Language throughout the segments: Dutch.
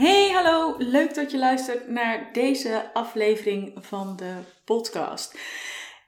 Hey, hallo! Leuk dat je luistert naar deze aflevering van de podcast.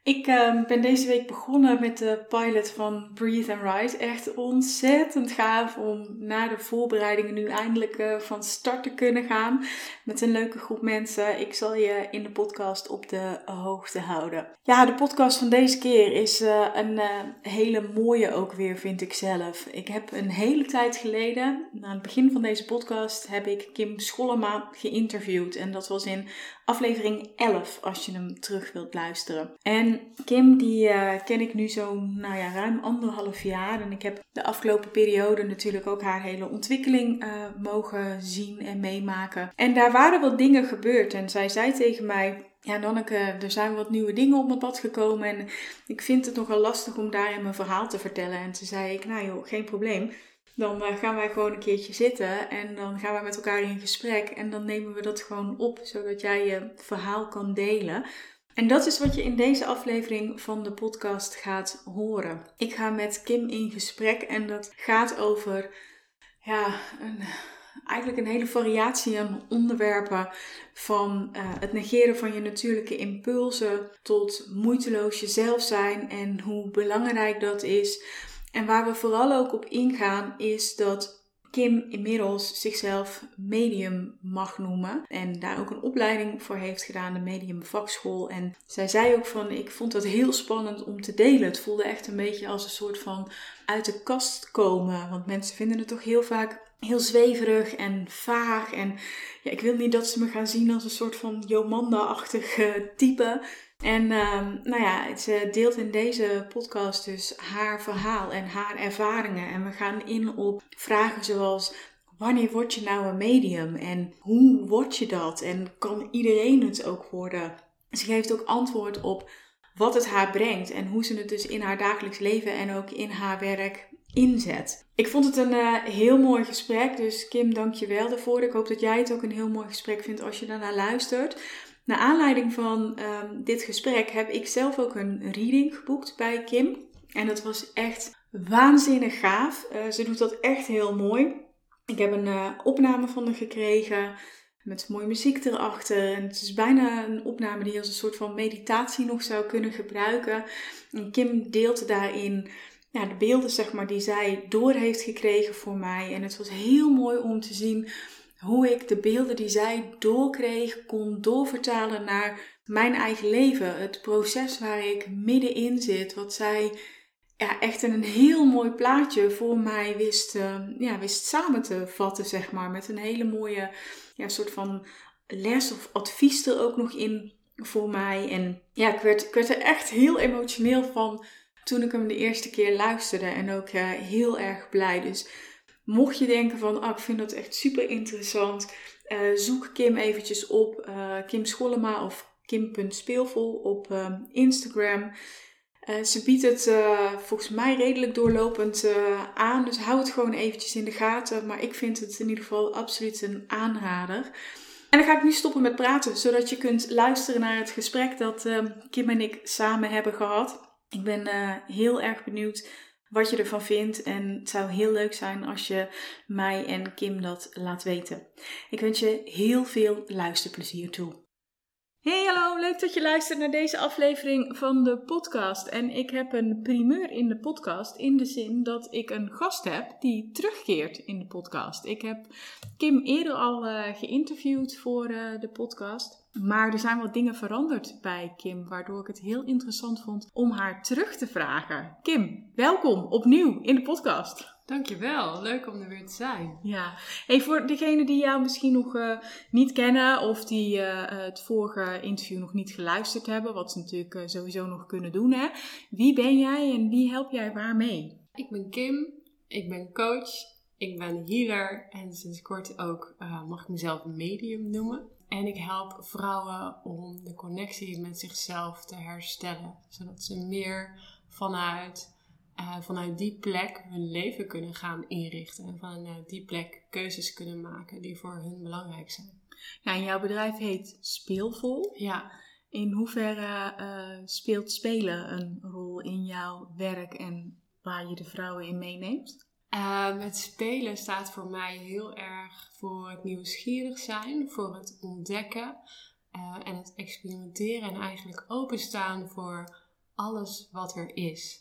Ik uh, ben deze week begonnen met de pilot van Breathe and Write. Echt ontzettend gaaf om na de voorbereidingen nu eindelijk uh, van start te kunnen gaan. Met een leuke groep mensen. Ik zal je in de podcast op de hoogte houden. Ja, de podcast van deze keer is uh, een hele mooie ook weer, vind ik zelf. Ik heb een hele tijd geleden, aan het begin van deze podcast, heb ik Kim Schollema geïnterviewd. En dat was in aflevering 11 als je hem terug wilt luisteren. En Kim, die uh, ken ik nu zo'n nou ja, ruim anderhalf jaar. En ik heb de afgelopen periode natuurlijk ook haar hele ontwikkeling uh, mogen zien en meemaken. En daar waren wat dingen gebeurd. En zij zei tegen mij. Ja, Nanneke, er zijn wat nieuwe dingen op mijn pad gekomen en ik vind het nogal lastig om daarin mijn verhaal te vertellen. En toen zei ik, nou joh, geen probleem. Dan uh, gaan wij gewoon een keertje zitten en dan gaan wij met elkaar in gesprek en dan nemen we dat gewoon op, zodat jij je verhaal kan delen. En dat is wat je in deze aflevering van de podcast gaat horen. Ik ga met Kim in gesprek en dat gaat over ja, een, eigenlijk een hele variatie aan onderwerpen. Van uh, het negeren van je natuurlijke impulsen tot moeiteloos jezelf zijn en hoe belangrijk dat is. En waar we vooral ook op ingaan is dat Kim inmiddels zichzelf medium mag noemen. En daar ook een opleiding voor heeft gedaan, de medium vakschool. En zij zei ook van, ik vond dat heel spannend om te delen. Het voelde echt een beetje als een soort van uit de kast komen. Want mensen vinden het toch heel vaak heel zweverig en vaag. En ja, ik wil niet dat ze me gaan zien als een soort van Jomanda-achtig type. En um, nou ja, ze deelt in deze podcast dus haar verhaal en haar ervaringen. En we gaan in op vragen zoals: wanneer word je nou een medium? En hoe word je dat? En kan iedereen het ook worden? Ze geeft ook antwoord op wat het haar brengt en hoe ze het dus in haar dagelijks leven en ook in haar werk inzet. Ik vond het een uh, heel mooi gesprek, dus Kim, dank je wel daarvoor. Ik hoop dat jij het ook een heel mooi gesprek vindt als je daarnaar luistert. Naar aanleiding van um, dit gesprek heb ik zelf ook een reading geboekt bij Kim. En dat was echt waanzinnig gaaf. Uh, ze doet dat echt heel mooi. Ik heb een uh, opname van haar gekregen met mooie muziek erachter. En het is bijna een opname die je als een soort van meditatie nog zou kunnen gebruiken. En Kim deelt daarin ja, de beelden zeg maar, die zij door heeft gekregen voor mij. En het was heel mooi om te zien hoe ik de beelden die zij doorkreeg kon doorvertalen naar mijn eigen leven. Het proces waar ik middenin zit, wat zij ja, echt in een heel mooi plaatje voor mij wist, uh, ja, wist samen te vatten, zeg maar. Met een hele mooie ja, soort van les of advies er ook nog in voor mij. En ja, ik werd, werd er echt heel emotioneel van toen ik hem de eerste keer luisterde. En ook uh, heel erg blij. Dus Mocht je denken van, ah, ik vind dat echt super interessant, uh, zoek Kim eventjes op, uh, Kim Schollema of kim.speelvol op uh, Instagram. ze biedt het volgens mij redelijk doorlopend aan, dus hou het gewoon eventjes in de gaten. Maar ik vind het in ieder geval absoluut een aanrader. En dan ga ik nu stoppen met praten, zodat je kunt luisteren naar het gesprek dat Kim en ik samen hebben gehad. Ik ben heel erg benieuwd wat je ervan vindt. En het zou heel leuk zijn als je mij en Kim dat laat weten. Ik wens je heel veel luisterplezier toe. Hey hallo, leuk dat je luistert naar deze aflevering van de podcast. En ik heb een primeur in de podcast in de zin dat ik een gast heb die terugkeert in de podcast. Ik heb Kim eerder al uh, geïnterviewd voor uh, de podcast. Maar er zijn wat dingen veranderd bij Kim, waardoor ik het heel interessant vond om haar terug te vragen. Kim, welkom opnieuw in de podcast. Dankjewel, leuk om er weer te zijn. Ja, hey, voor degenen die jou misschien nog uh, niet kennen of die uh, het vorige interview nog niet geluisterd hebben, wat ze natuurlijk uh, sowieso nog kunnen doen, hè? wie ben jij en wie help jij waarmee? Ik ben Kim, ik ben coach, ik ben healer en sinds kort ook mag ik mezelf medium noemen. En ik help vrouwen om de connectie met zichzelf te herstellen. Zodat ze meer vanuit, uh, vanuit die plek hun leven kunnen gaan inrichten. En vanuit die plek keuzes kunnen maken die voor hun belangrijk zijn. Ja, en jouw bedrijf heet Speelvol. Ja. In hoeverre uh, speelt spelen een rol in jouw werk en waar je de vrouwen in meeneemt? Um, het spelen staat voor mij heel erg voor het nieuwsgierig zijn, voor het ontdekken uh, en het experimenteren en eigenlijk openstaan voor alles wat er is.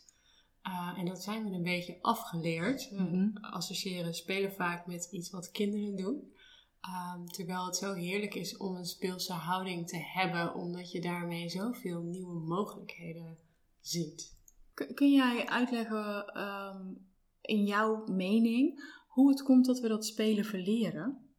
Uh, en dat zijn we een beetje afgeleerd. We mm -hmm. associëren spelen vaak met iets wat kinderen doen. Um, terwijl het zo heerlijk is om een speelse houding te hebben, omdat je daarmee zoveel nieuwe mogelijkheden ziet. Kun jij uitleggen um, in jouw mening hoe het komt dat we dat spelen verleren?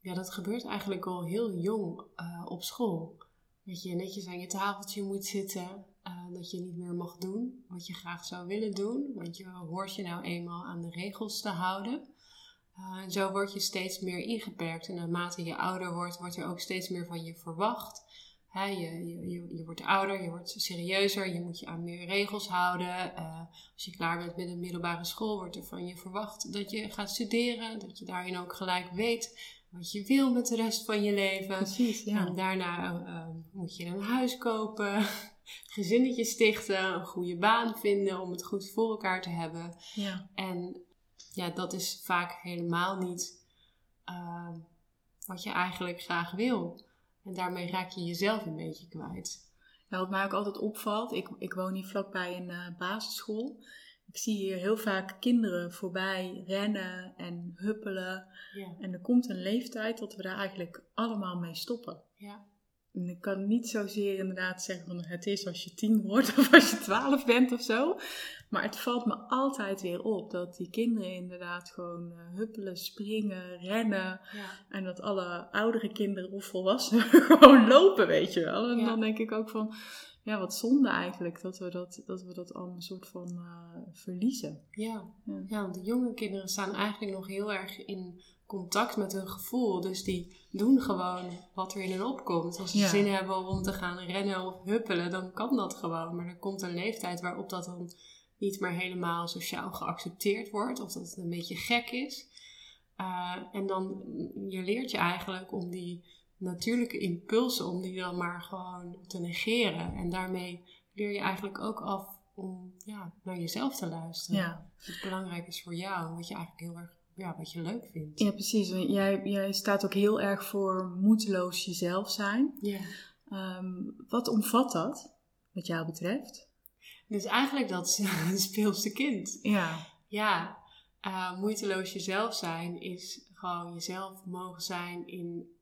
Ja, dat gebeurt eigenlijk al heel jong uh, op school. Dat je netjes aan je tafeltje moet zitten, uh, dat je niet meer mag doen wat je graag zou willen doen, want je hoort je nou eenmaal aan de regels te houden. Uh, en zo word je steeds meer ingeperkt en naarmate je ouder wordt, wordt er ook steeds meer van je verwacht. He, je, je, je, wordt ouder, je wordt serieuzer, je moet je aan meer regels houden. Uh, als je klaar bent met een middelbare school, wordt er van je verwacht dat je gaat studeren. Dat je daarin ook gelijk weet wat je wil met de rest van je leven. Precies, ja. En daarna uh, moet je een huis kopen, gezinnetje stichten, een goede baan vinden om het goed voor elkaar te hebben. Ja. En ja, dat is vaak helemaal niet uh, wat je eigenlijk graag wil. En daarmee raak je jezelf een beetje kwijt. Ja, wat mij ook altijd opvalt, ik, ik woon hier vlakbij een uh, basisschool. Ik zie hier heel vaak kinderen voorbij rennen en huppelen. Ja. En er komt een leeftijd dat we daar eigenlijk allemaal mee stoppen. Ja. En ik kan niet zozeer inderdaad zeggen van het is als je tien wordt of als je twaalf bent of zo. Maar het valt me altijd weer op dat die kinderen inderdaad gewoon uh, huppelen, springen, rennen. Ja. En dat alle oudere kinderen of volwassenen gewoon lopen, weet je wel. En Ja. dan denk ik ook van, ja wat zonde eigenlijk dat we dat, dat, we dat al een soort van uh, verliezen. Ja. Ja. ja, want de jonge kinderen staan eigenlijk nog heel erg in contact met hun gevoel. Dus die doen gewoon wat er in hen opkomt. Als ze Ja. zin hebben om te gaan rennen of huppelen, dan kan dat gewoon. Maar er komt een leeftijd waarop dat dan niet meer helemaal sociaal geaccepteerd wordt. Of dat het een beetje gek is. Uh, en dan, je leert je eigenlijk om die natuurlijke impulsen, om die dan maar gewoon te negeren. En daarmee leer je eigenlijk ook af om ja, naar jezelf te luisteren. Ja. Wat belangrijk is voor jou. Wat je eigenlijk heel erg, ja, wat je leuk vindt. Ja, precies. Want Jij, jij staat ook heel erg voor moedeloos jezelf zijn. Ja. Ehm, wat omvat dat, wat jou betreft? Dus eigenlijk dat speelse kind. Ja, Ja, uh, moeiteloos jezelf zijn is gewoon jezelf mogen zijn in,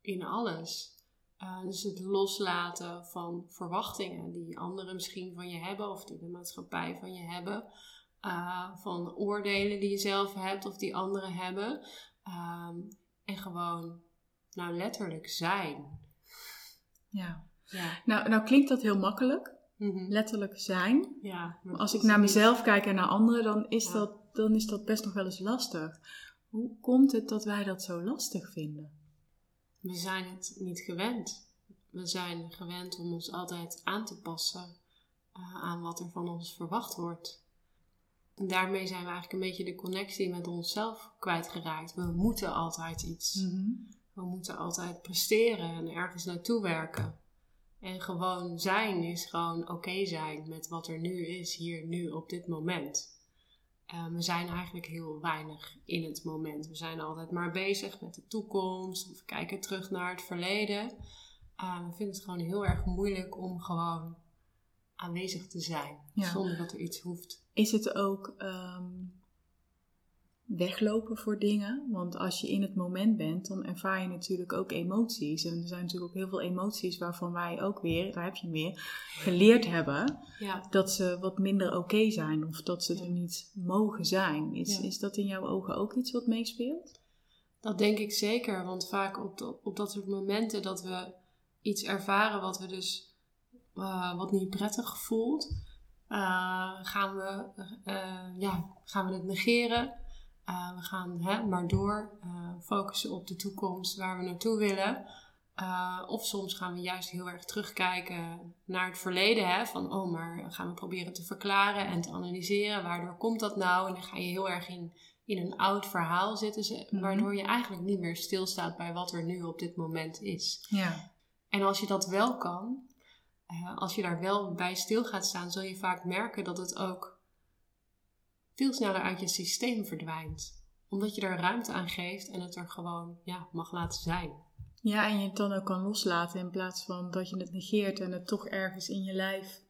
in alles. Uh, dus het loslaten van verwachtingen die anderen misschien van je hebben of die de maatschappij van je hebben. Uh, van oordelen die je zelf hebt of die anderen hebben. Um, en gewoon, nou letterlijk zijn. ja. Ja. Nou, nou klinkt dat heel makkelijk, Mhm. letterlijk zijn. ja Maar als ik naar mezelf kijk en naar anderen, dan is, Ja. dat, dan is dat best nog wel eens lastig. Hoe komt het dat wij dat zo lastig vinden? We zijn het niet gewend. We zijn gewend om ons altijd aan te passen uh, aan wat er van ons verwacht wordt. Daarmee zijn we eigenlijk een beetje de connectie met onszelf kwijtgeraakt. We moeten altijd iets. Mhm. We moeten altijd presteren en ergens naartoe werken. En gewoon zijn is gewoon oké zijn met wat er nu is, hier, nu, op dit moment. Uh, we zijn eigenlijk heel weinig in het moment. We zijn altijd maar bezig met de toekomst of kijken terug naar het verleden. Uh, we vinden het gewoon heel erg moeilijk om gewoon aanwezig te zijn, Ja. zonder dat er iets hoeft. Is het ook ehm, weglopen voor dingen? Want als je in het moment bent, dan ervaar je natuurlijk ook emoties. En er zijn natuurlijk ook heel veel emoties waarvan wij ook weer, daar heb je meer, geleerd hebben Ja, dat ze wat minder oké zijn of dat ze Ja. er niet mogen zijn. Is, is dat in jouw ogen ook iets wat meespeelt? dat denk ik zeker. Want vaak op, de- op dat soort momenten dat we iets ervaren wat we dus uh, wat niet prettig voelt, uh, gaan, we, uh, ja, gaan we het negeren. we gaan hè, maar door, focussen op de toekomst waar we naartoe willen. of soms gaan we juist heel erg terugkijken naar het verleden. Hè, van, oh, maar gaan we proberen te verklaren en te analyseren. Waardoor komt dat nou? En dan ga je heel erg in in een oud verhaal zitten, mhm. waardoor je eigenlijk niet meer stilstaat bij wat er nu op dit moment is. Ja. En als je dat wel kan, uh, als je daar wel bij stil gaat staan, zul je vaak merken dat het ook veel sneller uit je systeem verdwijnt. Omdat je er ruimte aan geeft en het er gewoon ja, mag laten zijn. Ja, en je het dan ook kan loslaten in plaats van dat je het negeert en het toch ergens in je lijf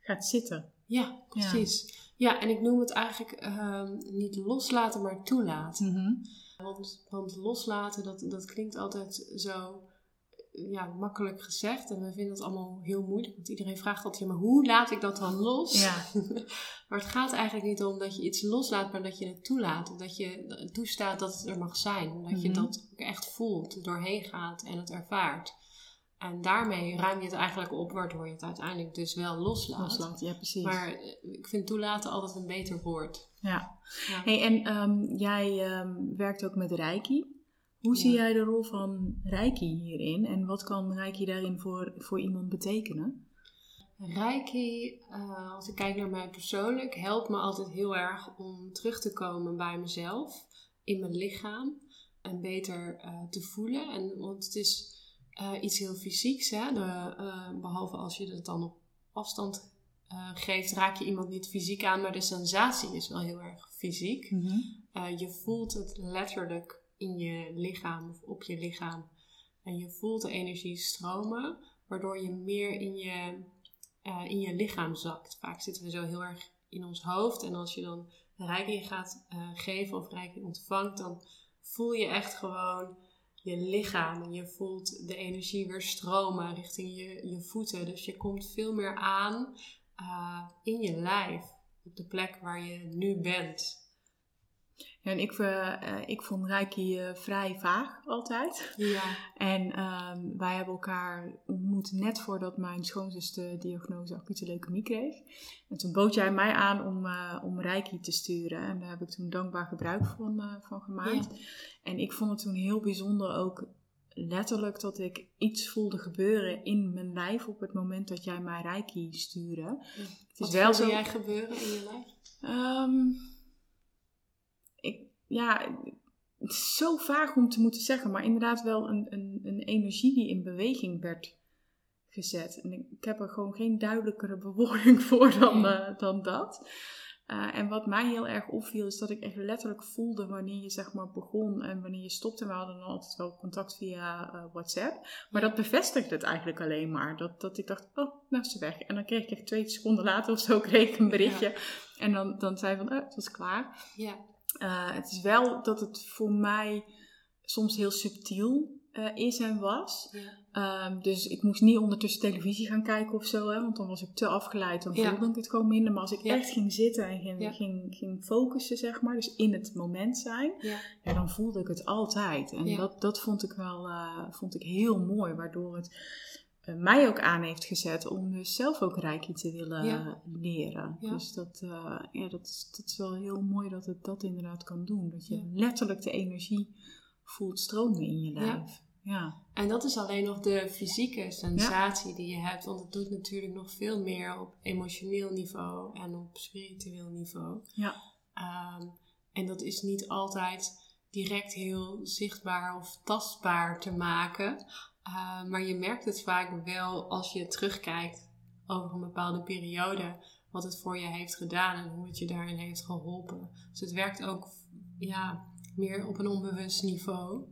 gaat zitten. Ja, precies. Ja, en ik noem het eigenlijk ehm, niet loslaten, maar toelaten. Mhm. want, want loslaten, dat, dat klinkt altijd zo ja, makkelijk gezegd. En we vinden het allemaal heel moeilijk. Want iedereen vraagt altijd, ja, maar hoe laat ik dat dan los? Ja. maar het gaat eigenlijk niet om dat je iets loslaat, maar dat je het toelaat. Dat je toestaat dat het er mag zijn. Dat je mhm. dat echt voelt, doorheen gaat en het ervaart. En daarmee ruim je het eigenlijk op, waardoor je het uiteindelijk dus wel loslaat. Loslaat, ja precies. Maar eh, ik vind toelaten altijd een beter woord. Ja. Hey, en ehm, jij ehm, werkt ook met Reiki. Hoe zie jij de rol van Reiki hierin? En wat kan Reiki daarin voor, voor iemand betekenen? Reiki, uh, als ik kijk naar mij persoonlijk, helpt me altijd heel erg om terug te komen bij mezelf, in mijn lichaam. En beter uh, te voelen. En, want het is uh, iets heel fysieks. Hè? De, behalve als je het dan op afstand geeft, raak je iemand niet fysiek aan, maar de sensatie is wel heel erg fysiek. Mm -hmm. je voelt het letterlijk in je lichaam of op je lichaam. En je voelt de energie stromen, waardoor je meer in je, in je lichaam zakt. Vaak zitten we zo heel erg in ons hoofd. En als je dan rijking gaat geven of rijking ontvangt, dan voel je echt gewoon je lichaam. En je voelt de energie weer stromen richting je, je voeten. Dus je komt veel meer aan uh, in je lijf. Op de plek waar je nu bent. Ja, en ik, uh, ik vond Reiki uh, vrij vaag altijd. Ja. En uh, wij hebben elkaar ontmoet net voordat mijn schoonzus de diagnose acute leukemie kreeg. En toen bood jij mij aan om, om Reiki te sturen. En daar heb ik toen dankbaar gebruik van, van gemaakt. Ja. En ik vond het toen heel bijzonder ook letterlijk dat ik iets voelde gebeuren in mijn lijf op het moment dat jij mij Reiki stuurde. Ja. Het is Wat wel zo... jij gebeuren in je lijf? Um, ik, ja, het is zo vaag om te moeten zeggen, maar inderdaad wel een, een, een energie die in beweging werd gezet. En ik, heb er gewoon geen duidelijkere bewoording voor dan, uh, dan dat. Uh, en wat mij heel erg opviel, is dat ik echt letterlijk voelde wanneer je zeg maar begon en wanneer je stopte. We hadden dan altijd wel contact via uh, WhatsApp. Maar dat bevestigde het eigenlijk alleen maar. Dat, dat ik dacht, oh, nou is ze weg. En dan kreeg ik echt twee seconden later of zo kreeg ik een berichtje. Ja. En dan, dan zei van, oh, het was klaar. Ja. Uh, het is wel dat het voor mij soms heel subtiel uh, is en was. Ja. Um, dus ik moest niet ondertussen televisie gaan kijken of zo, hè, want dan was ik te afgeleid. Dan voelde ik het gewoon minder. Maar als ik ja. echt ging zitten en ging, ging, ging focussen, zeg maar, dus in het moment zijn, ja. dan voelde ik het altijd. En dat, dat vond ik wel uh, vond ik heel mooi, waardoor het mij ook aan heeft gezet om dus zelf ook Reiki te willen ja. leren. Ja. Dus dat, uh, ja, dat, is, dat is wel heel mooi dat het dat inderdaad kan doen. Dat je letterlijk de energie voelt stromen in je lijf. Ja. En dat is alleen nog de fysieke sensatie die je hebt. Want het doet natuurlijk nog veel meer op emotioneel niveau en op spiritueel niveau. Ja. Um, en dat is niet altijd direct heel zichtbaar of tastbaar te maken. Uh, maar je merkt het vaak wel als je terugkijkt over een bepaalde periode. Wat het voor je heeft gedaan en hoe het je daarin heeft geholpen. Dus het werkt ook ja, meer op een onbewust niveau.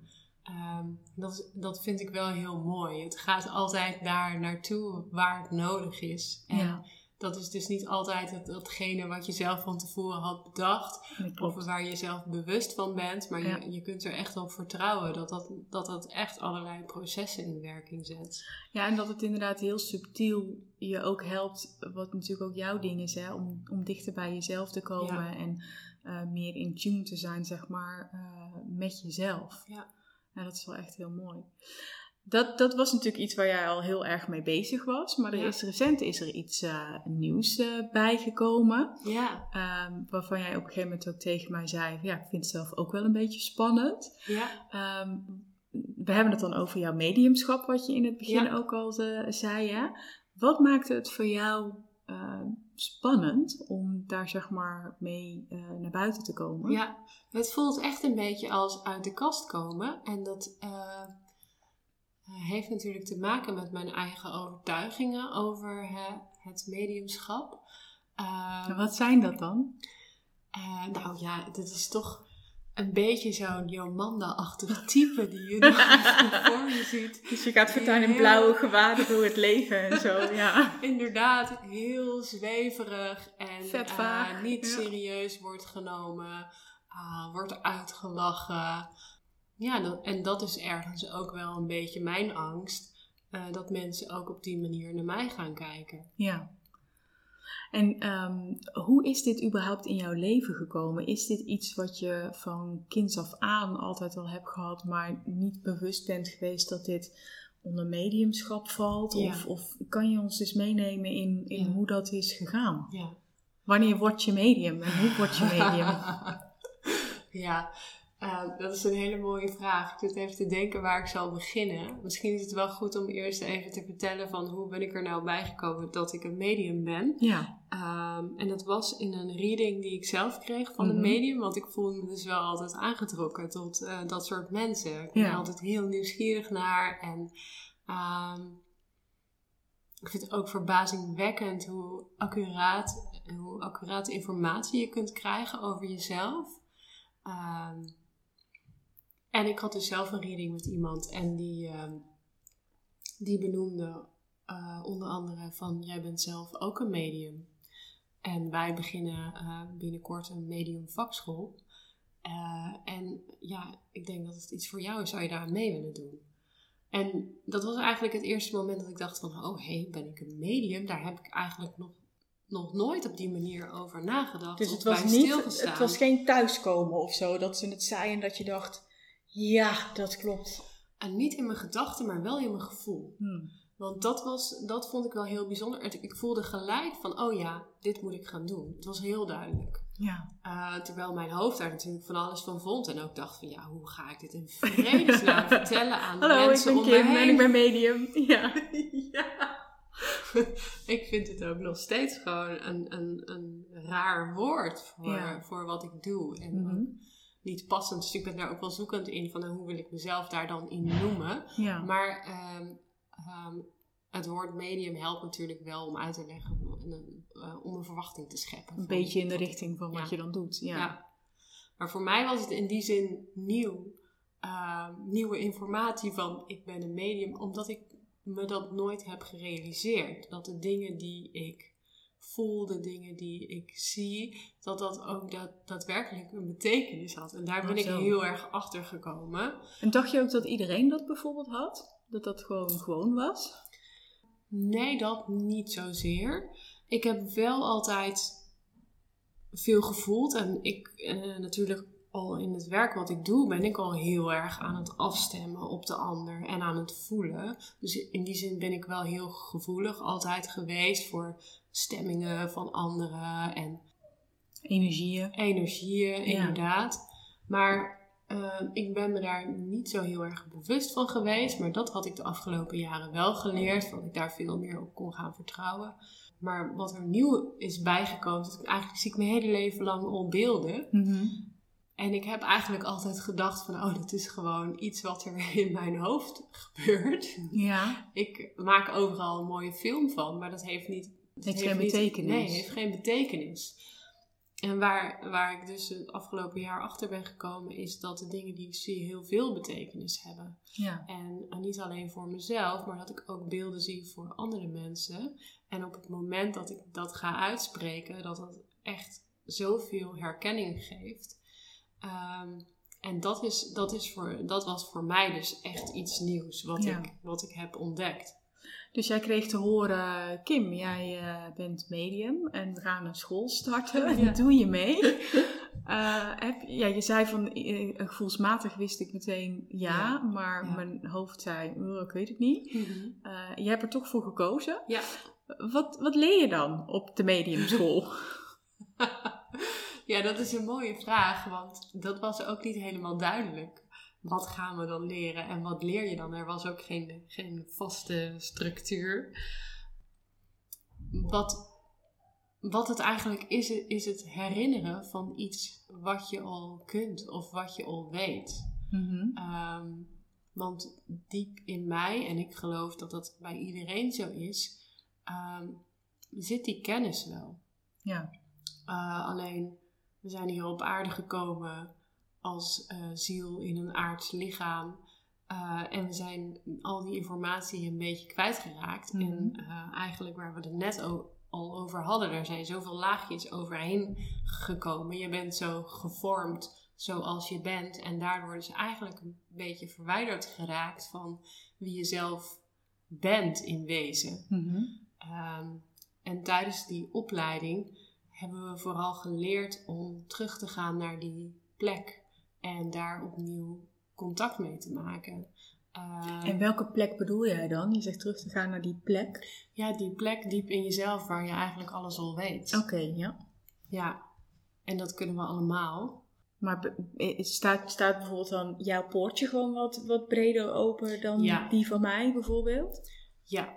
Um, dat, dat vind ik wel heel mooi. Het gaat altijd daar naartoe waar het nodig is. En dat is dus niet altijd het, datgene wat je zelf van tevoren had bedacht. Of waar je zelf bewust van bent. Maar je, je kunt er echt op vertrouwen dat dat, dat dat echt allerlei processen in werking zet. Ja, en dat het inderdaad heel subtiel je ook helpt. Wat natuurlijk ook jouw ding is, hè, om, om dichter bij jezelf te komen. En uh, meer in tune te zijn, zeg maar, uh, met jezelf. Ja. Nou, dat is wel echt heel mooi. Dat, dat was natuurlijk iets waar jij al heel erg mee bezig was. Maar er Ja. is recent is er iets eh, nieuws eh, bijgekomen. Ja, ehm, waarvan jij op een gegeven moment ook tegen mij zei: Ja, ik vind het zelf ook wel een beetje spannend. ja, Ehm, we hebben het dan over jouw mediumschap, wat je in het begin Ja. ook al eh, zei. Hè? Wat maakte het voor jou ehm, spannend om daar zeg maar mee naar buiten te komen? ja. Het voelt echt een beetje als uit de kast komen. En dat heeft natuurlijk te maken met mijn eigen overtuigingen over hè, het mediumschap. Eh, En wat zijn dat dan? Eh, nou ja, dit is toch een beetje zo'n Jomanda-achtig type die je dan voor je ziet. Dus je gaat voortaan in blauwe gewaden door het leven en zo, ja. Inderdaad, heel zweverig en eh, niet ja. serieus wordt genomen, wordt uitgelachen. Ja, dat, en dat is ergens ook wel een beetje mijn angst. eh, dat mensen ook op die manier naar mij gaan kijken. Ja. En ehm, hoe is dit überhaupt in jouw leven gekomen? Is dit iets wat je van kinds af aan altijd al hebt gehad, maar niet bewust bent geweest dat dit onder mediumschap valt? Ja. Of, of kan je ons eens meenemen in, in Ja. hoe dat is gegaan? Ja. Wanneer word je medium en hoe word je medium? ja, eh, dat is een hele mooie vraag. Ik zit even te denken waar ik zal beginnen. Misschien is het wel goed om eerst even te vertellen van hoe ben ik er nou bij gekomen dat ik een medium ben. ja, Ehm, en dat was in een reading die ik zelf kreeg van Mhm. een medium, want ik voelde me dus wel altijd aangetrokken tot eh, dat soort mensen. Ik ben Ja. er altijd heel nieuwsgierig naar en ehm, ik vind het ook verbazingwekkend hoe accuraat, hoe accuraat informatie je kunt krijgen over jezelf. Ehm, en ik had dus zelf een reading met iemand en die, ehm, die benoemde eh, onder andere van jij bent zelf ook een medium. En wij beginnen eh, binnenkort een medium vakschool. Eh, en ja, ik denk dat het iets voor jou is. Zou je daar aan mee willen doen? En dat was eigenlijk het eerste moment dat ik dacht van... Oh, hé, ben ik een medium? Daar heb ik eigenlijk nog, nog nooit op die manier over nagedacht. dus het was, niet, het was geen thuiskomen of zo, dat ze het zeiden en dat je dacht, ja, dat klopt. En niet in mijn gedachten, maar wel in mijn gevoel. Hmm. Want dat, was, dat vond ik wel heel bijzonder. Ik voelde gelijk van, oh ja, dit moet ik gaan doen. Het was heel duidelijk. Ja. Uh, terwijl mijn hoofd daar natuurlijk van alles van vond. En ook dacht van, ja, hoe ga ik dit in vredesnaam vertellen aan de Hallo, mensen om me Kim en heen? ik ben medium. Ja. ja. ik vind het ook nog steeds gewoon een, een, een raar woord voor, Ja. voor wat ik doe. En Mhm. ook niet passend. Dus ik ben daar ook wel zoekend in van nou, hoe wil ik mezelf daar dan in noemen. Ja. Maar ehm, ehm, het woord medium helpt natuurlijk wel om uit te leggen, en een, eh, om een verwachting te scheppen. Een beetje in de richting van wat Ja. je dan doet. Ja. ja. Maar voor mij was het in die zin nieuw. Ehm, nieuwe informatie van ik ben een medium, omdat ik me dat nooit heb gerealiseerd. Dat de dingen die ik voel, de dingen die ik zie, dat dat ook dat, daadwerkelijk een betekenis had. En daar ben ik heel erg achter gekomen. En dacht je ook dat iedereen dat bijvoorbeeld had? Dat dat gewoon gewoon was? Nee, dat niet zozeer. Ik heb wel altijd veel gevoeld. En ik eh, natuurlijk al in het werk wat ik doe, ben ik al heel erg aan het afstemmen op de ander en aan het voelen. Dus in die zin ben ik wel heel gevoelig altijd geweest voor stemmingen van anderen en Energieën. energieën, Ja. inderdaad. Maar eh, ik ben me daar niet zo heel erg bewust van geweest. Maar dat had ik de afgelopen jaren wel geleerd. Dat ik daar veel meer op kon gaan vertrouwen. Maar wat er nieuw is bijgekomen, dat ik eigenlijk zie ik mijn hele leven lang al beelden. Mhm. En ik heb eigenlijk altijd gedacht van, oh, dit is gewoon iets wat er in mijn hoofd gebeurt. Ja. Ik maak overal een mooie film van, maar dat heeft niet... dat Heeft geen niet- betekenis. Nee, heeft geen betekenis. En waar, waar ik dus het afgelopen jaar achter ben gekomen, is dat de dingen die ik zie heel veel betekenis hebben. Ja. En eh, niet alleen voor mezelf, maar dat ik ook beelden zie voor andere mensen. En op het moment dat ik dat ga uitspreken, dat dat echt zoveel herkenning geeft. Ehm, en dat, is, dat, is voor, dat was voor mij dus echt iets nieuws wat, Ja. ik, wat ik heb ontdekt. Dus jij kreeg te horen, Kim, jij eh, bent medium en we gaan een school starten. Ja. Doe je mee? Eh, heb, ja, je zei van eh, gevoelsmatig wist ik meteen ja, Ja. maar Ja. mijn hoofd zei, "Oh, ik weet het niet. Eh, je hebt er toch voor gekozen. Ja. Wat, wat leer je dan op de mediumschool? ja, dat is een mooie vraag, want dat was ook niet helemaal duidelijk. Wat gaan we dan leren en wat leer je dan? Er was ook geen, geen vaste structuur. Wat, wat het eigenlijk is, is het herinneren van iets wat je al kunt of wat je al weet. Mhm. Ehm, want diep in mij, en ik geloof dat dat bij iedereen zo is, ehm, zit die kennis wel. Ja. Uh, alleen, we zijn hier op aarde gekomen als uh, ziel in een aards lichaam. Uh, en we zijn al die informatie een beetje kwijtgeraakt. Mhm. En eigenlijk waar we het net al over hadden, er zijn zoveel laagjes overheen gekomen. Je bent zo gevormd zoals je bent. En daardoor is eigenlijk een beetje verwijderd geraakt van wie je zelf bent in wezen. Mhm. Um, en tijdens die opleiding hebben we vooral geleerd om terug te gaan naar die plek en daar opnieuw contact mee te maken. Uh, En welke plek bedoel jij dan? Je zegt terug te gaan naar die plek. ja, die plek diep in jezelf waar je eigenlijk alles al weet. Oké, ja. Ja, en dat kunnen we allemaal. Maar be- eh, staat, staat bijvoorbeeld dan jouw poortje gewoon wat, wat breder open dan Ja. die van mij bijvoorbeeld? Ja.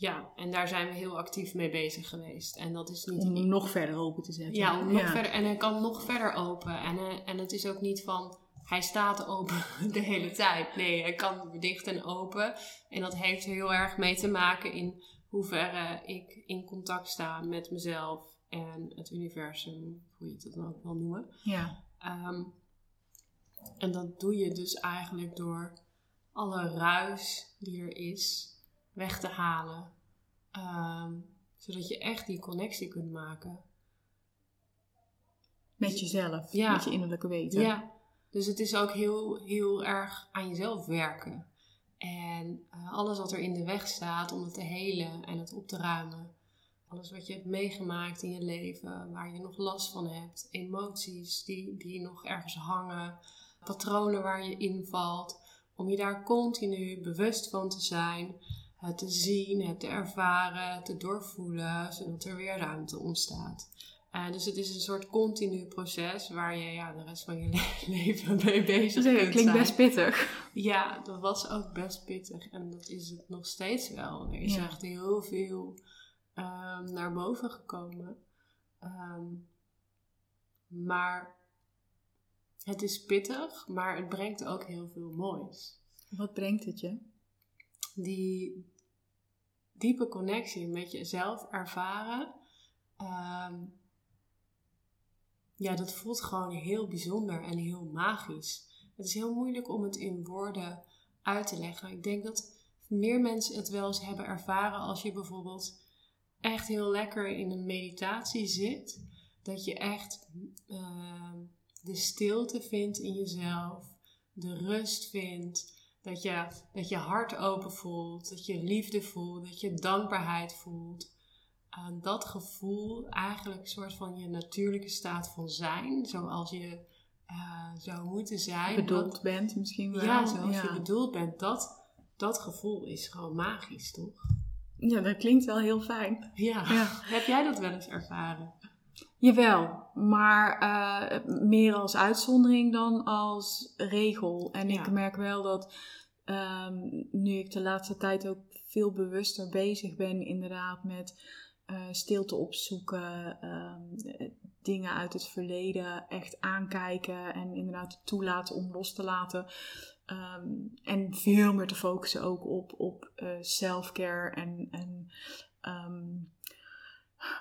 Ja, en daar zijn we heel actief mee bezig geweest. En dat is niet Om hem nog verder open te zetten. Ja, om nog verder. En hij kan nog verder open. En, uh, en het is ook niet van hij staat open de hele tijd. Nee, hij kan dicht en open. En dat heeft heel erg mee te maken in hoeverre ik in contact sta met mezelf en het universum, hoe je het dan ook wil noemen. Ja. Um, en dat doe je dus eigenlijk door alle ruis die er is weg te halen. Um, zodat je echt die connectie kunt maken. Met jezelf, Ja. met je innerlijke weten. Ja, dus het is ook heel, heel erg aan jezelf werken. En uh, alles wat er in de weg staat om het te helen en het op te ruimen. Alles wat je hebt meegemaakt in je leven, waar je nog last van hebt. Emoties die, die nog ergens hangen. Patronen waar je invalt. Om je daar continu bewust van te zijn. Het te zien, het te ervaren, het te doorvoelen. Zodat er weer ruimte ontstaat. Uh, dus het is een soort continu proces waar je ja, de rest van je le leven mee bezig dat kunt klinkt zijn. best pittig. Ja, dat was ook best pittig. En dat is het nog steeds wel. Er is Ja. echt heel veel um, naar boven gekomen. Um, maar het is pittig, maar het brengt ook heel veel moois. Wat brengt het je? Die diepe connectie met jezelf ervaren. Um, ja, dat voelt gewoon heel bijzonder en heel magisch. Het is heel moeilijk om het in woorden uit te leggen. Ik denk dat meer mensen het wel eens hebben ervaren als je bijvoorbeeld echt heel lekker in een meditatie zit. Dat je echt uh, de stilte vindt in jezelf, de rust vindt. Dat je, dat je hart open voelt, dat je liefde voelt, dat je dankbaarheid voelt. Dat gevoel eigenlijk een soort van je natuurlijke staat van zijn, zoals je uh, zou moeten zijn. Bedoeld dat, bent misschien wel. Ja, zoals ja. je bedoeld bent. Dat, dat gevoel is gewoon magisch, toch? Ja, dat klinkt wel heel fijn. Ja. Ja. Heb jij dat wel eens ervaren? Jawel, maar uh, meer als uitzondering dan als regel. En Ja. ik merk wel dat um, nu ik de laatste tijd ook veel bewuster bezig ben, inderdaad, met uh, stilte opzoeken, um, dingen uit het verleden echt aankijken en inderdaad toelaten om los te laten. Um, en veel meer te focussen ook op, op uh, self-care en, en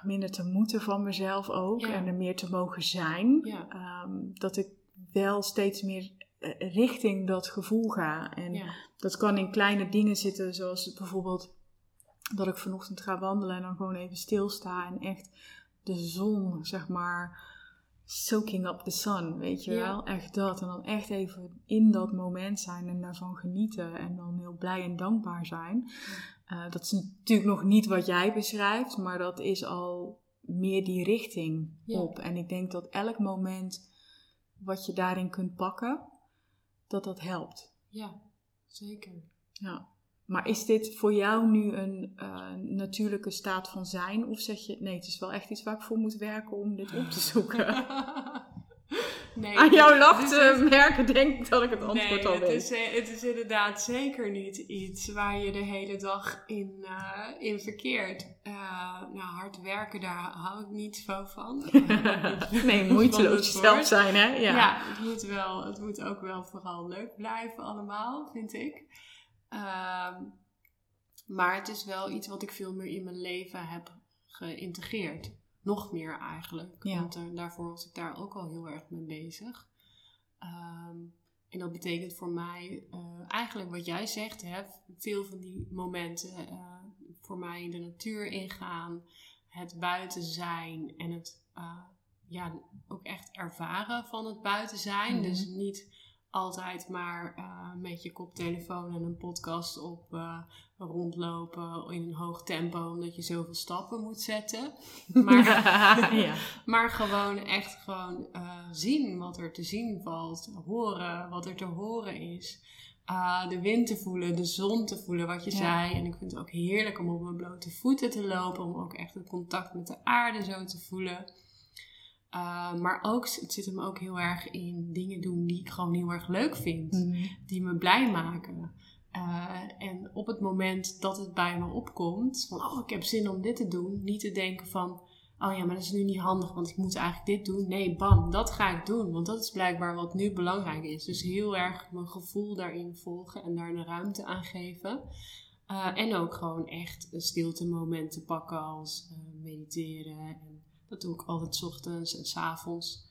minder te moeten van mezelf ook. Ja. En er meer te mogen zijn. Ja. Um, dat ik wel steeds meer uh, richting dat gevoel ga. En Ja. dat kan in kleine dingen zitten, zoals bijvoorbeeld dat ik vanochtend ga wandelen en dan gewoon even stilsta en echt de zon, zeg maar, soaking up the sun, weet je wel? Echt dat. En dan echt even in dat moment zijn en daarvan genieten. En dan heel blij en dankbaar zijn. Eh, dat is natuurlijk nog niet wat jij beschrijft, maar dat is al meer die richting Ja. op. En ik denk dat elk moment wat je daarin kunt pakken, dat dat helpt. Ja, zeker. Ja. Maar is dit voor jou nu een eh, natuurlijke staat van zijn? Of zeg je, nee, het is wel echt iets waar ik voor moet werken om dit op te zoeken? nee, Aan jouw lach is- te merken denk ik dat ik het antwoord nee, al het weet. is, eh, het is inderdaad zeker niet iets waar je de hele dag in, eh, in verkeert. Eh, nou, hard werken, daar hou ik niet zo van. nee, moeiteloos het jezelf zijn, hè? Ja. Ja, het, moet wel, het moet ook wel vooral leuk blijven allemaal, vind ik. Ehm, maar het is wel iets wat ik veel meer in mijn leven heb geïntegreerd. Nog meer eigenlijk. Ja. Want eh, daarvoor was ik daar ook al heel erg mee bezig. Ehm, en dat betekent voor mij eh, eigenlijk wat jij zegt, hè, veel van die momenten eh, voor mij in de natuur ingaan, het buiten zijn en het ja, ook echt ervaren van het buiten zijn. Mhm. Dus niet altijd maar eh, met je koptelefoon en een podcast op eh, rondlopen in een hoog tempo omdat je zoveel stappen moet zetten. Maar, ja. maar gewoon echt gewoon eh, zien wat er te zien valt, horen wat er te horen is. De wind te voelen, de zon te voelen, wat je Ja. zei. En ik vind het ook heerlijk om op mijn blote voeten te lopen, om ook echt het contact met de aarde zo te voelen. Uh, maar ook, het zit hem ook heel erg in dingen doen die ik gewoon heel erg leuk vind. Mhm. Die me blij maken. Uh, en op het moment dat het bij me opkomt, van oh ik heb zin om dit te doen. Niet te denken van, oh ja maar dat is nu niet handig want ik moet eigenlijk dit doen. Nee, bam, dat ga ik doen. Want dat is blijkbaar wat nu belangrijk is. Dus heel erg mijn gevoel daarin volgen en daar een ruimte aan geven. Uh, en ook gewoon echt een stilte momenten pakken als mediteren en dat doe ik altijd 's ochtends en 's avonds.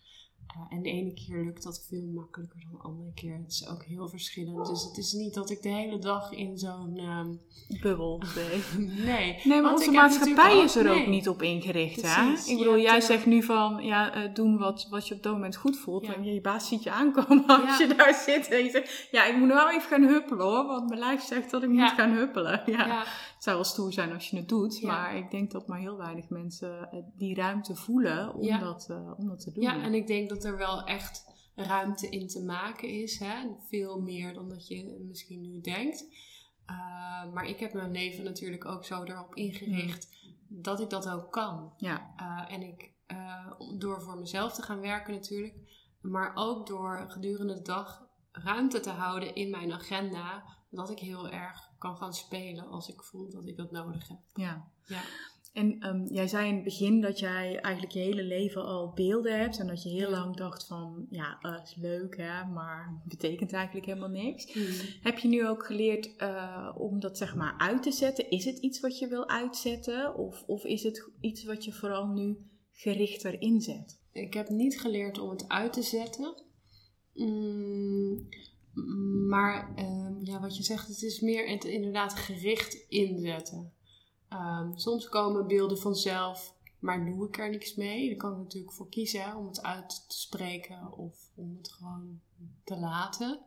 Uh, en de ene keer lukt dat veel makkelijker dan de andere keer. Het is ook heel verschillend. Dus het is niet dat ik de hele dag in zo'n... Um... Bubbel leef. nee. Nee, maar onze maatschappij is er ook nee. niet op ingericht. Precies. Hè? Ik bedoel, Ja, jij zegt nu van, ja, uh, doen wat, wat je op dat moment goed voelt. En je baas ziet je aankomen als Ja. je daar zit. En je zegt, ja, ik moet nou even gaan huppelen hoor. Want mijn lijf zegt dat ik moet gaan huppelen. Ja. Het zou wel stoer zijn als je het doet. Ja. Maar ik denk dat maar heel weinig mensen uh, die ruimte voelen om, Ja. dat, uh, om dat te doen. Ja, en ik denk dat er wel echt ruimte in te maken is. Hè? Veel meer dan dat je misschien nu denkt. Uh, maar ik heb mijn leven natuurlijk ook zo erop ingericht dat ik dat ook kan. Ja. Uh, en ik, door voor mezelf te gaan werken natuurlijk, maar ook door gedurende de dag ruimte te houden in mijn agenda, dat ik heel erg kan gaan spelen als ik voel dat ik dat nodig heb. Ja. Ja. En um, jij zei in het begin dat jij eigenlijk je hele leven al beelden hebt. En dat je heel Ja. lang dacht van, ja, dat is leuk hè, maar betekent eigenlijk helemaal niks. Mm. Heb je nu ook geleerd uh, om dat zeg maar uit te zetten? Is het iets wat je wil uitzetten? Of, of is het iets wat je vooral nu gerichter inzet? Ik heb niet geleerd om het uit te zetten. Mm, maar um, ja, wat je zegt, het is meer het inderdaad gericht inzetten. Um, soms komen beelden vanzelf, maar doe ik er niks mee. Daar kan ik natuurlijk voor kiezen om het uit te spreken of om het gewoon te laten.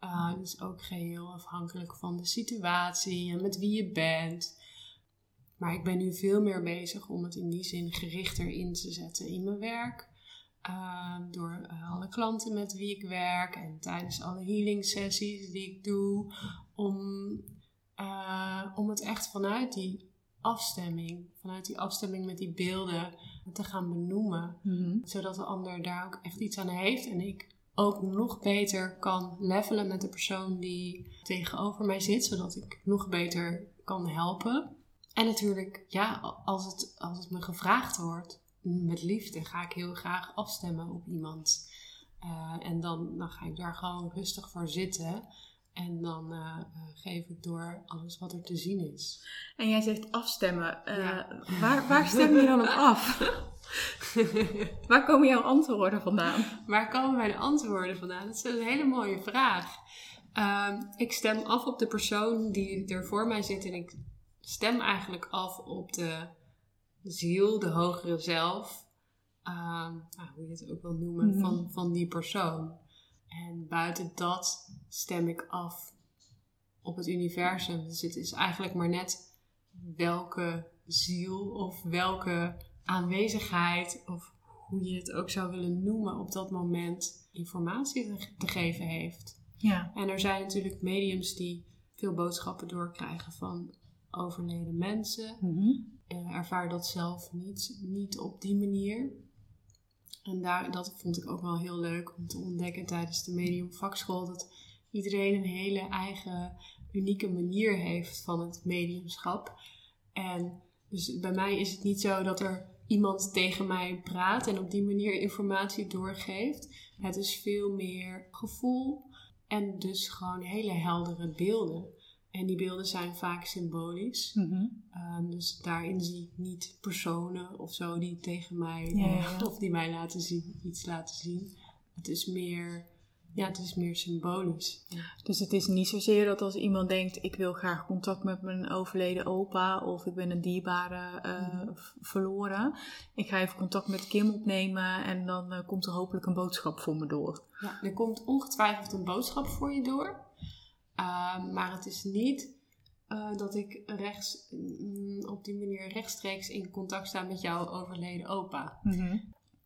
Uh, is ook geheel afhankelijk van de situatie en met wie je bent. Maar ik ben nu veel meer bezig om het in die zin gerichter in te zetten in mijn werk. Uh, door uh, alle klanten met wie ik werk en tijdens alle healing sessies die ik doe. Om, uh, om het echt vanuit die afstemming, vanuit die afstemming met die beelden te gaan benoemen. Mm-hmm. Zodat de ander daar ook echt iets aan heeft en ik ook nog beter kan levelen met de persoon die tegenover mij zit. Zodat ik nog beter kan helpen. En natuurlijk, ja, als het, als het me gevraagd wordt, met liefde ga ik heel graag afstemmen op iemand. Uh, en dan, dan ga ik daar gewoon rustig voor zitten. En dan uh, uh, geef ik door alles wat er te zien is. En jij zegt afstemmen. Ja. waar, waar stem je dan op af? waar komen jouw antwoorden vandaan? Waar komen mijn antwoorden vandaan? Dat is een hele mooie vraag. Uh, ik stem af op de persoon die er voor mij zit. En ik stem eigenlijk af op de ziel, de hogere zelf. ehm, nou, hoe je het ook wil noemen, Mhm. van, van die persoon. En buiten dat stem ik af op het universum. Dus het is eigenlijk maar net welke ziel of welke aanwezigheid of hoe je het ook zou willen noemen op dat moment informatie te, te geven heeft. Ja. En er zijn natuurlijk mediums die veel boodschappen doorkrijgen van overleden mensen. Mhm. Eh, ervaar dat zelf niet, niet op die manier. En daar, dat vond ik ook wel heel leuk om te ontdekken tijdens de medium vakschool. Dat iedereen een hele eigen, unieke manier heeft van het mediumschap. En dus bij mij is het niet zo dat er iemand tegen mij praat en op die manier informatie doorgeeft. Het is veel meer gevoel en dus gewoon hele heldere beelden. En die beelden zijn vaak symbolisch. Mhm. Ehm, dus daarin zie ik niet personen of zo die tegen mij Ja, ja, ja. of die mij laten zien, iets laten zien. Het is meer, ja, het is meer symbolisch. Dus het is niet zozeer dat als iemand denkt: ik wil graag contact met mijn overleden opa of ik ben een dierbare eh, Mhm. verloren. Ik ga even contact met Kim opnemen en dan eh, komt er hopelijk een boodschap voor me door. Ja, er komt ongetwijfeld een boodschap voor je door. Ehm, maar het is niet eh, dat ik rechts, mm, op die manier rechtstreeks in contact sta met jouw overleden opa.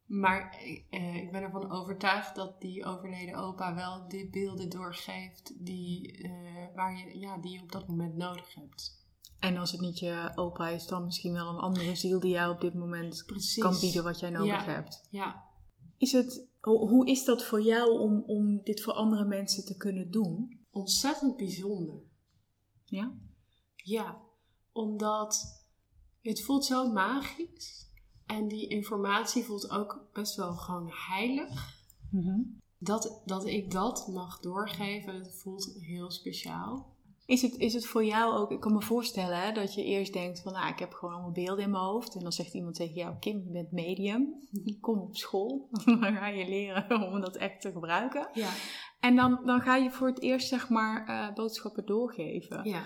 Maar eh, ik ben ervan overtuigd dat die overleden opa wel die beelden doorgeeft die, eh, waar je, ja, die je op dat moment nodig hebt. En als het niet je opa is, dan misschien wel een andere ziel die jou op dit moment Precies. kan bieden wat jij nodig Ja. hebt. Ja, Is het, ho- hoe is dat voor jou om, om dit voor andere mensen te kunnen doen? Ontzettend bijzonder. Ja? Ja, omdat het voelt zo magisch. En die informatie voelt ook best wel gewoon heilig. Dat, dat ik dat mag doorgeven, het voelt heel speciaal. Is het, is het voor jou ook, ik kan me voorstellen hè, dat je eerst denkt van nou ik heb gewoon allemaal beelden in mijn hoofd. En dan zegt iemand tegen jou, Kim je bent medium, kom op school. dan ga je leren om dat echt te gebruiken. Ja, En dan, dan ga je voor het eerst zeg maar eh, boodschappen doorgeven. ja.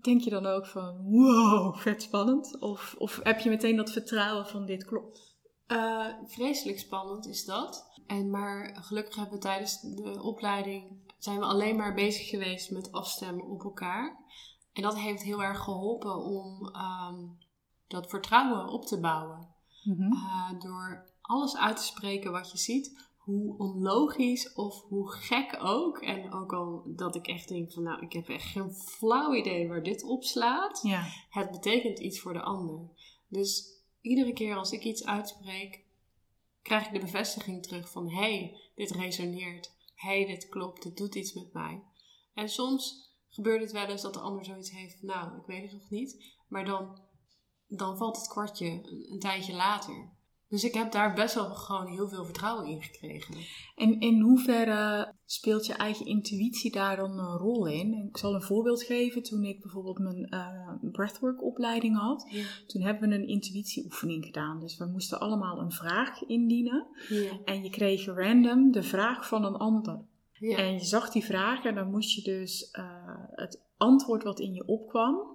Denk je dan ook van wow, vet spannend? Of, of heb je meteen dat vertrouwen van dit klopt? Eh, vreselijk spannend is dat. En maar gelukkig hebben we tijdens de opleiding zijn we alleen maar bezig geweest met afstemmen op elkaar. En dat heeft heel erg geholpen om ehm, dat vertrouwen op te bouwen. Eh, door alles uit te spreken wat je ziet, hoe onlogisch of hoe gek ook. En ook al dat ik echt denk van nou, ik heb echt geen flauw idee waar dit op slaat. Ja. Het betekent iets voor de ander. Dus iedere keer als ik iets uitspreek, krijg ik de bevestiging terug van hé, hey, dit resoneert. Hé, hey, dit klopt, dit doet iets met mij. En soms gebeurt het wel eens dat de ander zoiets heeft van nou, ik weet het nog niet. Maar dan, dan valt het kwartje een, een tijdje later. Dus ik heb daar best wel gewoon heel veel vertrouwen in gekregen. En in hoeverre speelt je eigen intuïtie daar dan een rol in? Ik zal een voorbeeld geven. Toen ik bijvoorbeeld mijn eh, breathwork opleiding had, Ja. toen hebben we een intuïtieoefening gedaan. Dus we moesten allemaal een vraag indienen. Ja. En je kreeg random de vraag van een ander. Ja. En je zag die vraag en dan moest je dus eh, het antwoord wat in je opkwam,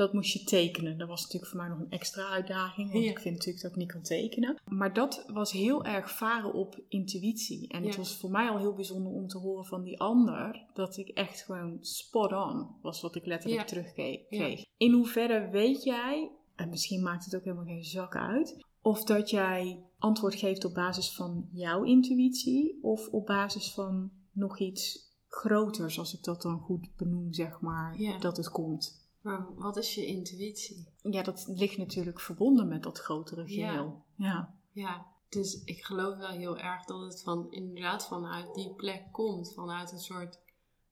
dat moest je tekenen. Dat was natuurlijk voor mij nog een extra uitdaging, want Ja. ik vind natuurlijk dat ik niet kan tekenen. Maar dat was heel erg varen op intuïtie. En het was voor mij al heel bijzonder om te horen van die ander, dat ik echt gewoon spot on was wat ik letterlijk Ja. terugkreeg. Ja. In hoeverre weet jij, en misschien maakt het ook helemaal geen zak uit, of dat jij antwoord geeft op basis van jouw intuïtie of op basis van nog iets groters, als ik dat dan goed benoem, zeg maar, dat het komt. Maar wat is je intuïtie? Ja, dat ligt natuurlijk verbonden met dat grotere geheel. Ja. Ja, dus ik geloof wel heel erg dat het van, inderdaad vanuit die plek komt. Vanuit een soort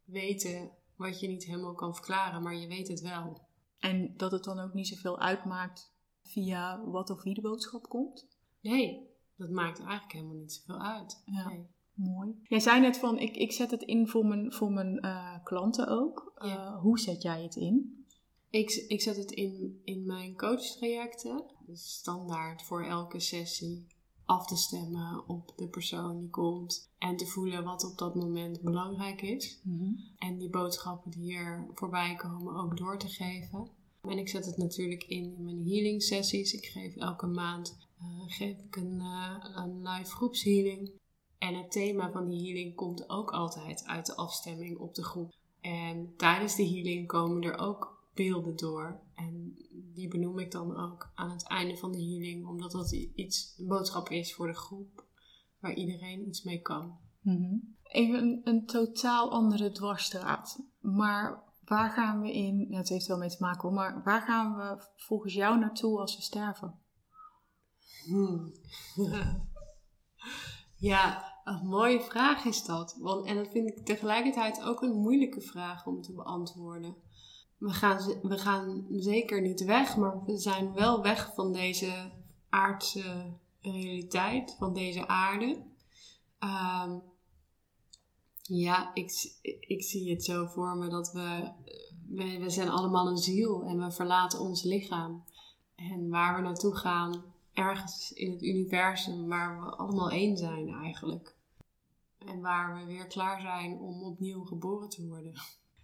weten wat je niet helemaal kan verklaren, maar je weet het wel. En dat het dan ook niet zoveel uitmaakt via wat of wie de boodschap komt. Nee, dat maakt eigenlijk helemaal niet zoveel uit. Ja. Nee. Mooi. Jij zei net van, ik, ik zet het in voor mijn, voor mijn eh, klanten ook. Ja. Eh, hoe zet jij het in? Ik, ik zet het in, in mijn coachtrajecten. Dus standaard voor elke sessie af te stemmen op de persoon die komt. En te voelen wat op dat moment belangrijk is. En die boodschappen die er voorbij komen ook door te geven. En ik zet het natuurlijk in in mijn healing sessies. Ik geef elke maand eh, geef ik een, uh, een live groepshealing. En het thema van die healing komt ook altijd uit de afstemming op de groep. En tijdens de healing komen er ook beelden door. En die benoem ik dan ook aan het einde van de healing, omdat dat iets, een boodschap is voor de groep waar iedereen iets mee kan. Mhm. Even een, een, totaal andere dwarsstraat. Maar waar gaan we in, ja, het heeft wel mee te maken maar waar gaan we volgens jou naartoe als we sterven? Hmm. ja, een mooie vraag is dat. Want, en dat vind ik tegelijkertijd ook een moeilijke vraag om te beantwoorden. We gaan, we gaan zeker niet weg, maar we zijn wel weg van deze aardse realiteit, van deze aarde. Um, ja, ik, ik zie het zo voor me dat we, we, we zijn allemaal een ziel en we verlaten ons lichaam. En waar we naartoe gaan, ergens in het universum waar we allemaal één zijn eigenlijk. En waar we weer klaar zijn om opnieuw geboren te worden.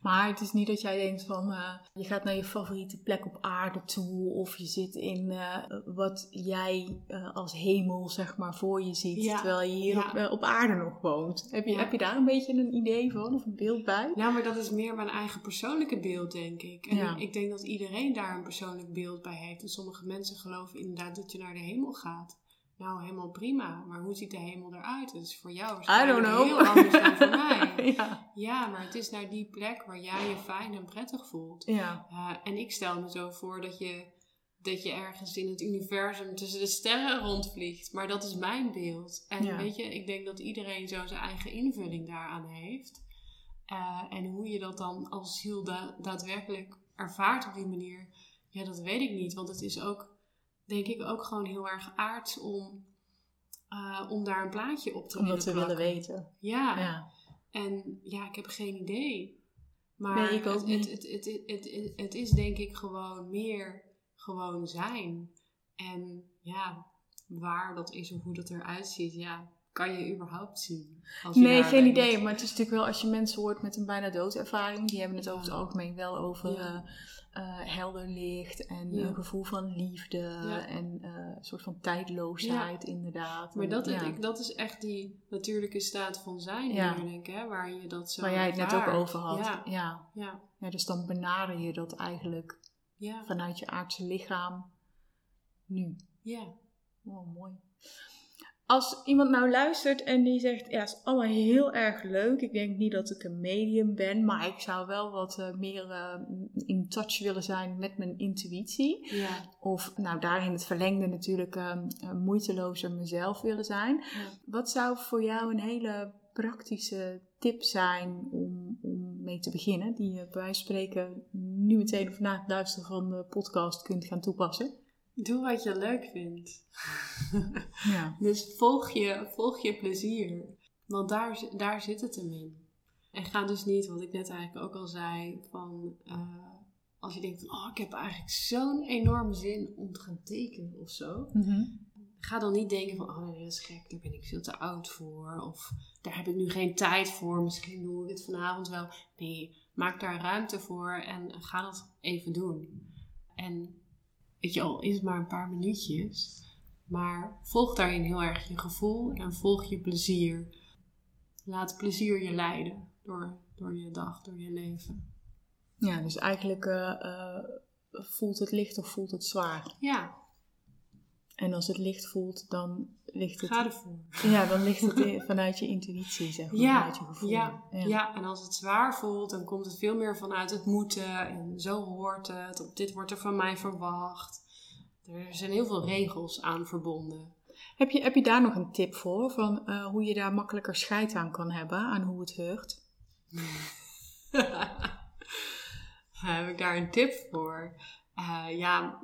Maar het is niet dat jij denkt van uh, je gaat naar je favoriete plek op aarde toe of je zit in uh, wat jij uh, als hemel zeg maar voor je ziet terwijl je hier op, op, aarde nog woont. Heb je, heb je daar een beetje een idee van of een beeld bij? Nou, maar dat is meer mijn eigen persoonlijke beeld denk ik. En ik denk dat iedereen daar een persoonlijk beeld bij heeft. En sommige mensen geloven inderdaad dat je naar de hemel gaat. Nou, helemaal prima. Maar hoe ziet de hemel eruit? Dat is voor jou waarschijnlijk heel anders dan voor mij. ja. ja, maar het is naar die plek waar jij je fijn en prettig voelt. Ja. Uh, en ik stel me zo voor dat je, dat je ergens in het universum tussen de sterren rondvliegt. Maar dat is mijn beeld. En weet je, ik denk dat iedereen zo zijn eigen invulling daaraan heeft. Uh, en hoe je dat dan als ziel da daadwerkelijk ervaart op die manier, ja, dat weet ik niet. Want het is ook denk ik ook gewoon heel erg aards om, uh, om daar een plaatje op te Omdat willen we willen weten. Ja. ja. En ja, ik heb geen idee. Maar nee, ik ook het, niet. Het, het, het, het, het, is denk ik gewoon meer gewoon zijn. En ja, waar dat is of hoe dat eruit ziet, ja, kan je überhaupt zien? Als je nee, geen idee. Maar het is natuurlijk wel als je mensen hoort met een bijna doodervaring, die hebben het over het algemeen wel over ja. uh, helder licht en een gevoel van liefde en uh, een soort van tijdloosheid, inderdaad. Maar dat, dat is echt die natuurlijke staat van zijn, denk hè, waar je dat zo. Waar jij het net ook over had. Ja. Ja. Ja. dus dan benader je dat eigenlijk vanuit je aardse lichaam nu. Ja. Oh, mooi. Als iemand nou luistert en die zegt, ja, het is allemaal heel erg leuk. Ik denk niet dat ik een medium ben, maar ik zou wel wat uh, meer uh, in touch willen zijn met mijn intuïtie. Ja. Of nou, daarin het verlengde natuurlijk uh, moeitelozer mezelf willen zijn. Ja. Wat zou voor jou een hele praktische tip zijn om, om mee te beginnen? Die je bij wijze van spreken nu meteen of na het luisteren van de podcast kunt gaan toepassen? Doe wat je leuk vindt. ja. Dus volg je, volg je plezier. Want daar, daar zit het hem in. En ga dus niet, wat ik net eigenlijk ook al zei, van uh, als je denkt van, oh, ik heb eigenlijk zo'n enorme zin om te gaan tekenen of zo. Mm Ga dan niet denken van, oh nee, dat is gek, daar ben ik veel te oud voor. Of daar heb ik nu geen tijd voor, misschien doe ik het vanavond wel. Nee, maak daar ruimte voor en ga dat even doen. En weet je al, is het maar een paar minuutjes. Maar volg daarin heel erg je gevoel en volg je plezier. Laat plezier je leiden door, door je dag, door je leven. Ja, dus eigenlijk uh, uh, voelt het licht of voelt het zwaar? Ja. En als het licht voelt, dan ligt het... Ga ervoor. Ja, dan ligt het vanuit je intuïtie, zeg maar, ja, vanuit je gevoel. Ja, ja. ja, en als het zwaar voelt, dan komt het veel meer vanuit het moeten. En zo hoort het, of dit wordt er van mij verwacht. Er zijn heel veel regels aan verbonden. Heb je, heb je daar nog een tip voor? Van uh, hoe je daar makkelijker scheid aan kan hebben, aan hoe het heurt? heb ik daar een tip voor? Uh, ja,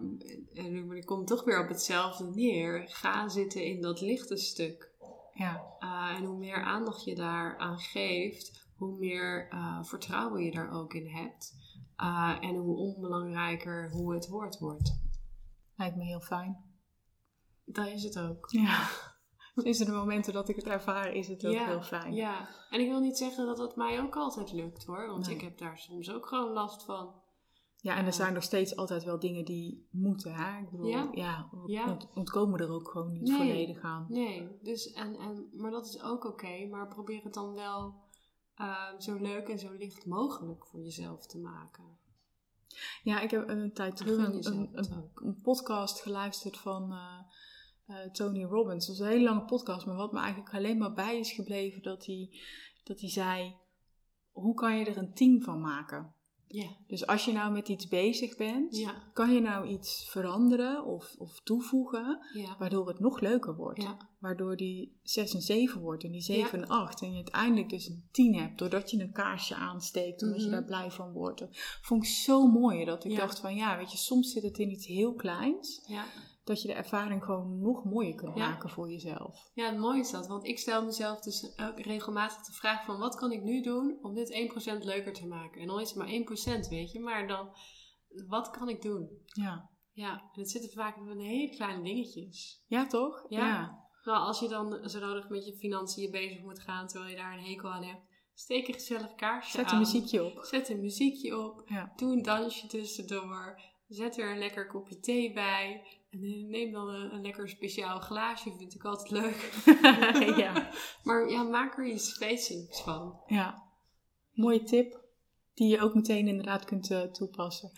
ik kom toch weer op hetzelfde neer. Ga zitten in dat lichte stuk. Ja. Uh, en hoe meer aandacht je daar aan geeft, hoe meer uh, vertrouwen je daar ook in hebt. en hoe onbelangrijker hoe het woord wordt. Lijkt me heel fijn. Dat is het ook. Ja. Is er de momenten dat ik het ervaar, is het ook heel fijn. Ja, en ik wil niet zeggen dat het mij ook altijd lukt hoor. Want ik heb daar soms ook gewoon last van. Ja, en er zijn nog steeds altijd wel dingen die moeten. Hè? Ik bedoel, Ja. ontkomen er ook gewoon niet Nee. volledig aan. Nee, dus en, en, maar dat is ook oké. maar probeer het dan wel eh, zo leuk en zo licht mogelijk voor jezelf te maken. Ja, ik heb een tijd terug een, een, een, podcast geluisterd van eh, eh, Tony Robbins. Dat was een hele lange podcast, maar wat me eigenlijk alleen maar bij is gebleven, dat hij, dat hij zei, hoe kan je er een team van maken? Ja, Dus als je nou met iets bezig bent, ja, kan je nou iets veranderen of, of toevoegen, ja. waardoor het nog leuker wordt. Ja. Waardoor die 6 en 7 wordt en die 7 Ja. en 8. En je uiteindelijk dus een 10 hebt, doordat je een kaarsje aansteekt, omdat je Mhm. daar blij van wordt. Dat vond ik zo mooi, dat ik dacht van ja, weet je, soms zit het in iets heel kleins, ja. Dat je de ervaring gewoon nog mooier kunt Ja. maken voor jezelf. Ja, het mooie is dat, want ik stel mezelf dus ook regelmatig de vraag van wat kan ik nu doen om dit 1% leuker te maken? En dan is het maar 1%, weet je, maar dan wat kan ik doen? Ja, Ja, en het zitten vaak in hele kleine dingetjes. ja toch? Ja. Nou, als je dan zo nodig met je financiën bezig moet gaan terwijl je daar een hekel aan hebt, steek een gezellig kaarsje Zet aan. een muziekje op. Zet een muziekje op. Ja. Doe een dansje tussendoor. Zet er een lekker kopje thee bij. En eh, neem dan een, een lekker speciaal glaasje, vind ik altijd leuk. ja. Maar ja, maak er iets feestelijks van. ja, mooie tip. Die je ook meteen inderdaad kunt eh, toepassen.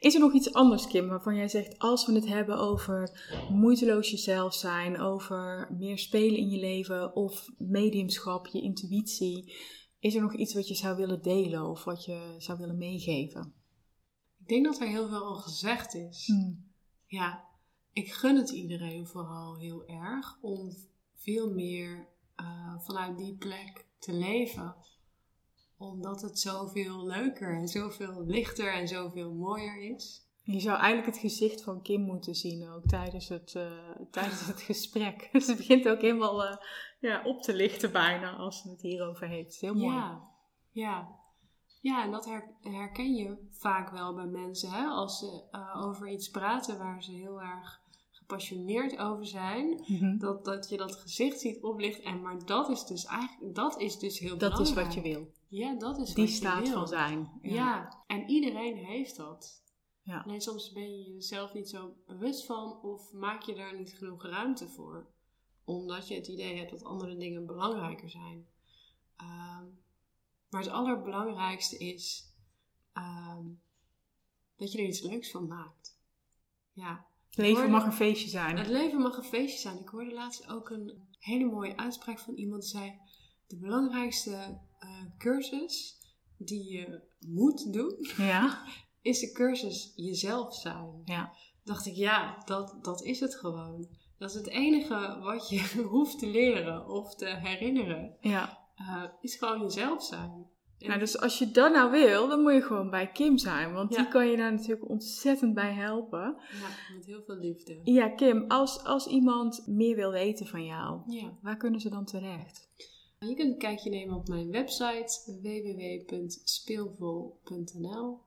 Is er nog iets anders, Kim, waarvan jij zegt, als we het hebben over moeiteloos jezelf zijn, over meer spelen in je leven of mediumschap, je intuïtie, is er nog iets wat je zou willen delen of wat je zou willen meegeven? Ik denk dat er heel veel al gezegd is. Hmm. Ja, ik gun het iedereen vooral heel erg om veel meer eh, vanuit die plek te leven. Omdat het zoveel leuker en zoveel lichter en zoveel mooier is. Je zou eigenlijk het gezicht van Kim moeten zien ook tijdens het, eh, tijdens het gesprek. Ze begint ook helemaal eh, ja, op te lichten bijna als ze het hierover heeft. Heel mooi. Ja, ja. Ja, en dat her- herken je vaak wel bij mensen. Hè? Als ze over iets praten waar ze heel erg gepassioneerd over zijn. Mhm. Dat, dat je dat gezicht ziet oplichten. En, maar dat is dus eigenlijk dat is dus heel Dat is belangrijk. wat je wil. Ja, dat is Die wat je staat wil. van zijn. Ja. en iedereen heeft dat. Ja. Alleen soms ben je jezelf niet zo bewust van of maak je daar niet genoeg ruimte voor. Omdat je het idee hebt dat andere dingen belangrijker zijn. Ehm, maar het allerbelangrijkste is ehm, dat je er iets leuks van maakt. Ja, Het leven Hoorde- mag een feestje zijn. het leven mag een feestje zijn. Ik hoorde laatst ook een hele mooie uitspraak van iemand die zei: De belangrijkste eh, cursus die je moet doen, Ja, is de cursus jezelf zijn. ja. Dacht ik, ja, dat, dat is het gewoon. Dat is het enige wat je hoeft te leren of te herinneren. ja. eh, is gewoon jezelf zijn. Nou, dus als je dat nou wil, dan moet je gewoon bij Kim zijn. Want Ja. die kan je daar natuurlijk ontzettend bij helpen. ja, met heel veel liefde. Ja, Kim, als, als iemand meer wil weten van jou, Ja. waar kunnen ze dan terecht? Je kunt een kijkje nemen op mijn website www.speelvol.nl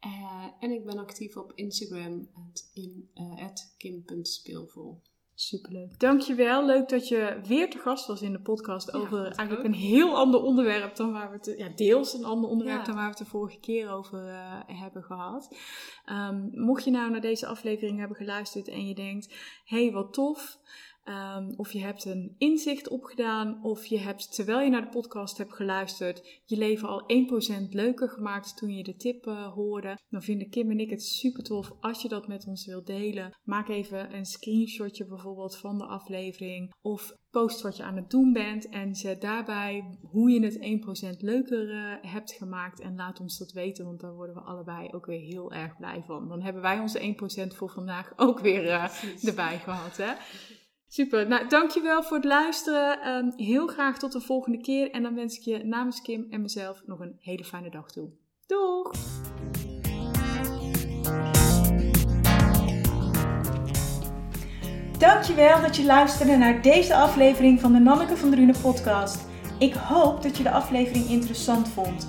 Eh, en ik ben actief op Instagram at in, eh, at kim.speelvol. Superleuk. Dankjewel. Leuk dat je weer te gast was in de podcast Ja, over eigenlijk ook. een heel ander onderwerp dan waar we het... Ja, deels een ander onderwerp Ja. dan waar we het de vorige keer over eh, hebben gehad. Ehm, mocht je nou naar deze aflevering hebben geluisterd en je denkt... Hé, hey, wat tof. Ehm, of je hebt een inzicht opgedaan, of je hebt terwijl je naar de podcast hebt geluisterd, je leven al 1% leuker gemaakt toen je de tip eh, hoorde. Dan vinden Kim en ik het super tof als je dat met ons wilt delen. Maak even een screenshotje bijvoorbeeld van de aflevering, of post wat je aan het doen bent en zet daarbij hoe je het 1% leuker eh, hebt gemaakt en laat ons dat weten, want daar worden we allebei ook weer heel erg blij van. Dan hebben wij onze 1% voor vandaag ook weer eh, erbij gehad. Hè? Super, nou dankjewel voor het luisteren. Ehm, heel graag tot de volgende keer. En dan wens ik je namens Kim en mezelf nog een hele fijne dag toe. Doeg! Dankjewel dat je luisterde naar deze aflevering van de Nanneke van Drunen podcast. Ik hoop dat je de aflevering interessant vond.